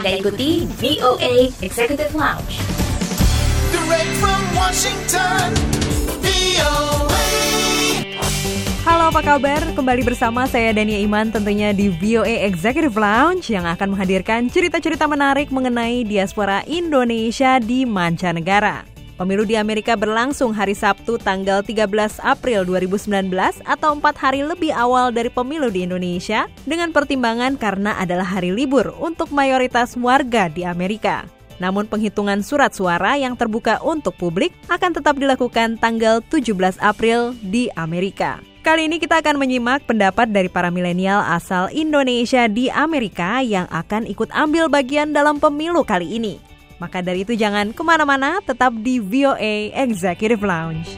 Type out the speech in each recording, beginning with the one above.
Anda ikuti VOA Executive Lounge. Direct from Washington, VOA. Halo apa kabar? Kembali bersama saya Dania Iman tentunya di VOA Executive Lounge yang akan menghadirkan cerita-cerita menarik mengenai diaspora Indonesia di mancanegara. Pemilu di Amerika berlangsung hari Sabtu tanggal 13 April 2019 atau empat hari lebih awal dari pemilu di Indonesia dengan pertimbangan karena adalah hari libur untuk mayoritas warga di Amerika. Namun penghitungan surat suara yang terbuka untuk publik akan tetap dilakukan tanggal 17 April di Amerika. Kali ini kita akan menyimak pendapat dari para milenial asal Indonesia di Amerika yang akan ikut ambil bagian dalam pemilu kali ini. Maka dari itu jangan ke mana-mana, tetap di VOA Executive Lounge.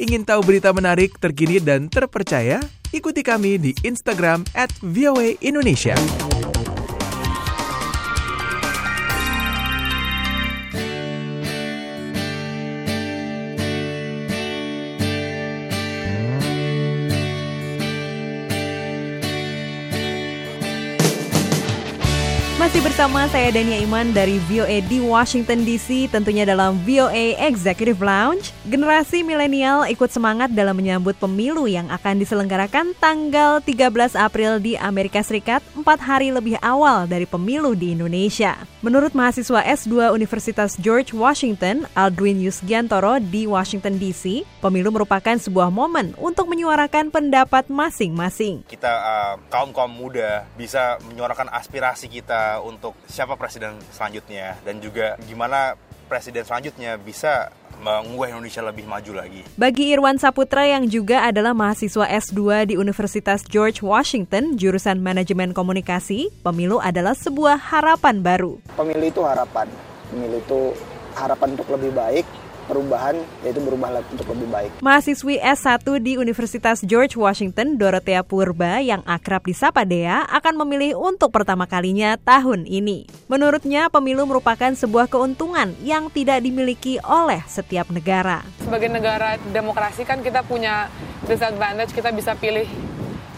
Ingin tahu berita menarik, terkini, dan terpercaya? Ikuti kami di Instagram at VOA Indonesia. Masih bersama saya Dania Iman dari VOA di Washington DC tentunya dalam VOA Executive Lounge. Generasi milenial ikut semangat dalam menyambut pemilu yang akan diselenggarakan tanggal 13 April di Amerika Serikat, empat hari lebih awal dari pemilu di Indonesia. Menurut mahasiswa S2 Universitas George Washington, Aldwin Yusgiantoro di Washington DC, pemilu merupakan sebuah momen untuk menyuarakan pendapat masing-masing. kita uh, kaum-kaum muda bisa menyuarakan aspirasi kita untuk siapa presiden selanjutnya dan juga gimana presiden selanjutnya bisa mengubah Indonesia lebih maju lagi. Bagi Irwan Saputra yang juga adalah mahasiswa S2 di Universitas George Washington, jurusan Manajemen Komunikasi, pemilu adalah sebuah harapan baru. pemilu itu harapan pemilu itu harapan untuk lebih baik perubahan yaitu berubah untuk lebih baik Mahasiswi S1 di Universitas George Washington, Dorothea Purba yang akrab disapa Dea akan memilih untuk pertama kalinya tahun ini. Menurutnya, pemilu merupakan sebuah keuntungan yang tidak dimiliki oleh setiap negara. sebagai negara demokrasi kan kita punya disadvantage kita bisa pilih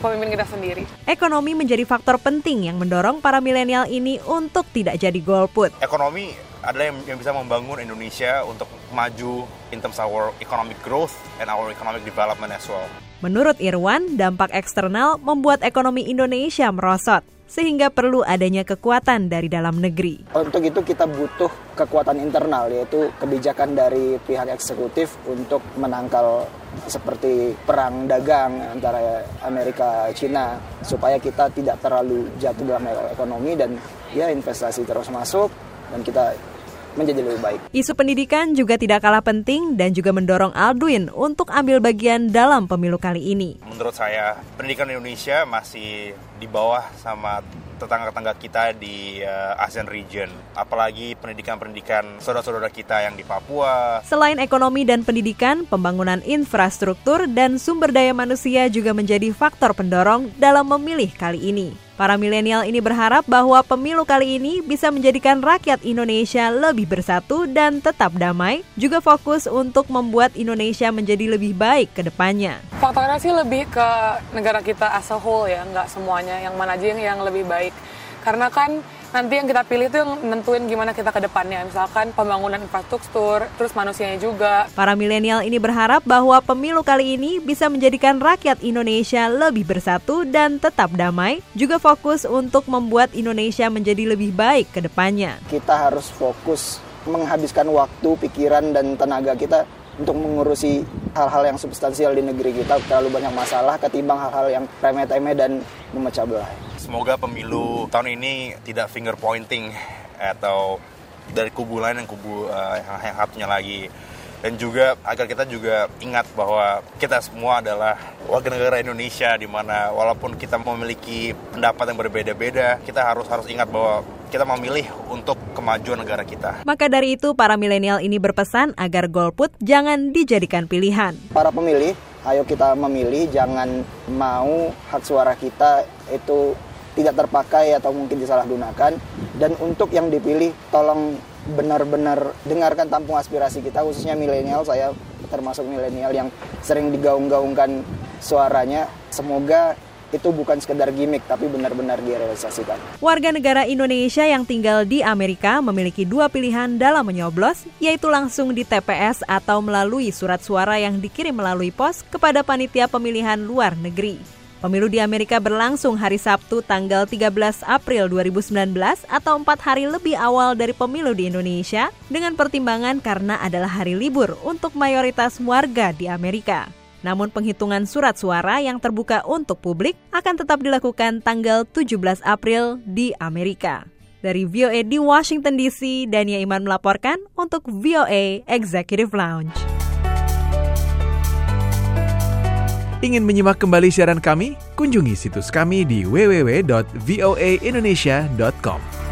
pemimpin kita sendiri. Ekonomi menjadi faktor penting yang mendorong para milenial ini untuk tidak jadi golput. Ekonomi adalah yang, yang bisa membangun Indonesia untuk maju in terms of our economic growth and our economic development as well. Menurut Irwan, dampak eksternal membuat ekonomi Indonesia merosot, sehingga perlu adanya kekuatan dari dalam negeri. untuk itu kita butuh kekuatan internal yaitu kebijakan dari pihak eksekutif untuk menangkal seperti perang dagang antara Amerika Cina supaya kita tidak terlalu jatuh dalam ekonomi dan ya investasi terus masuk dan kita menjadi lebih baik. Isu pendidikan juga tidak kalah penting dan juga mendorong Aldwin untuk ambil bagian dalam pemilu kali ini. Menurut saya, pendidikan Indonesia masih di bawah sama tetangga-tetangga kita di uh, ASEAN region. Apalagi pendidikan-pendidikan saudara-saudara kita yang di Papua, Selain ekonomi dan pendidikan, pembangunan infrastruktur dan sumber daya manusia juga menjadi faktor pendorong dalam memilih kali ini. Para milenial ini berharap bahwa pemilu kali ini bisa menjadikan rakyat Indonesia lebih bersatu dan tetap damai, juga fokus untuk membuat Indonesia menjadi lebih baik ke depannya. Faktornya sih lebih ke negara kita as a whole ya, nggak semuanya. Yang mana aja yang, yang lebih baik. Karena kan nanti yang kita pilih itu yang nentuin gimana kita ke depannya. Misalkan pembangunan infrastruktur, terus manusianya juga. Para milenial ini berharap bahwa pemilu kali ini bisa menjadikan rakyat Indonesia lebih bersatu dan tetap damai, juga fokus untuk membuat Indonesia menjadi lebih baik ke depannya. Kita harus fokus menghabiskan waktu, pikiran dan tenaga kita untuk mengurusi hal-hal yang substansial di negeri kita terlalu banyak masalah ketimbang hal-hal yang remeh-temeh dan memecah belah. Semoga pemilu tahun ini tidak finger pointing atau dari kubu lain yang kubu uh, yang, yang satunya lagi dan juga agar kita juga ingat bahwa kita semua adalah warga negara Indonesia di mana walaupun kita memiliki pendapat yang berbeda-beda kita harus harus ingat bahwa kita memilih untuk kemajuan negara kita. Maka dari itu, para milenial ini berpesan agar golput jangan dijadikan pilihan. Para pemilih, ayo kita memilih, jangan mau hak suara kita itu tidak terpakai atau mungkin disalahgunakan. Dan untuk yang dipilih, tolong benar-benar dengarkan tampung aspirasi kita, khususnya milenial. Saya termasuk milenial yang sering digaung-gaungkan suaranya. Semoga itu bukan sekedar gimmick tapi benar-benar direalisasikan. Warga negara Indonesia yang tinggal di Amerika memiliki dua pilihan dalam menyoblos, yaitu langsung di TPS atau melalui surat suara yang dikirim melalui pos kepada panitia pemilihan luar negeri. Pemilu di Amerika berlangsung hari Sabtu tanggal 13 April 2019 atau empat hari lebih awal dari pemilu di Indonesia dengan pertimbangan karena adalah hari libur untuk mayoritas warga di Amerika. Namun penghitungan surat suara yang terbuka untuk publik akan tetap dilakukan tanggal 17 April di Amerika. Dari VOA di Washington DC, Dania Iman melaporkan untuk VOA Executive Lounge. Ingin menyimak kembali siaran kami? Kunjungi situs kami di www.voaindonesia.com.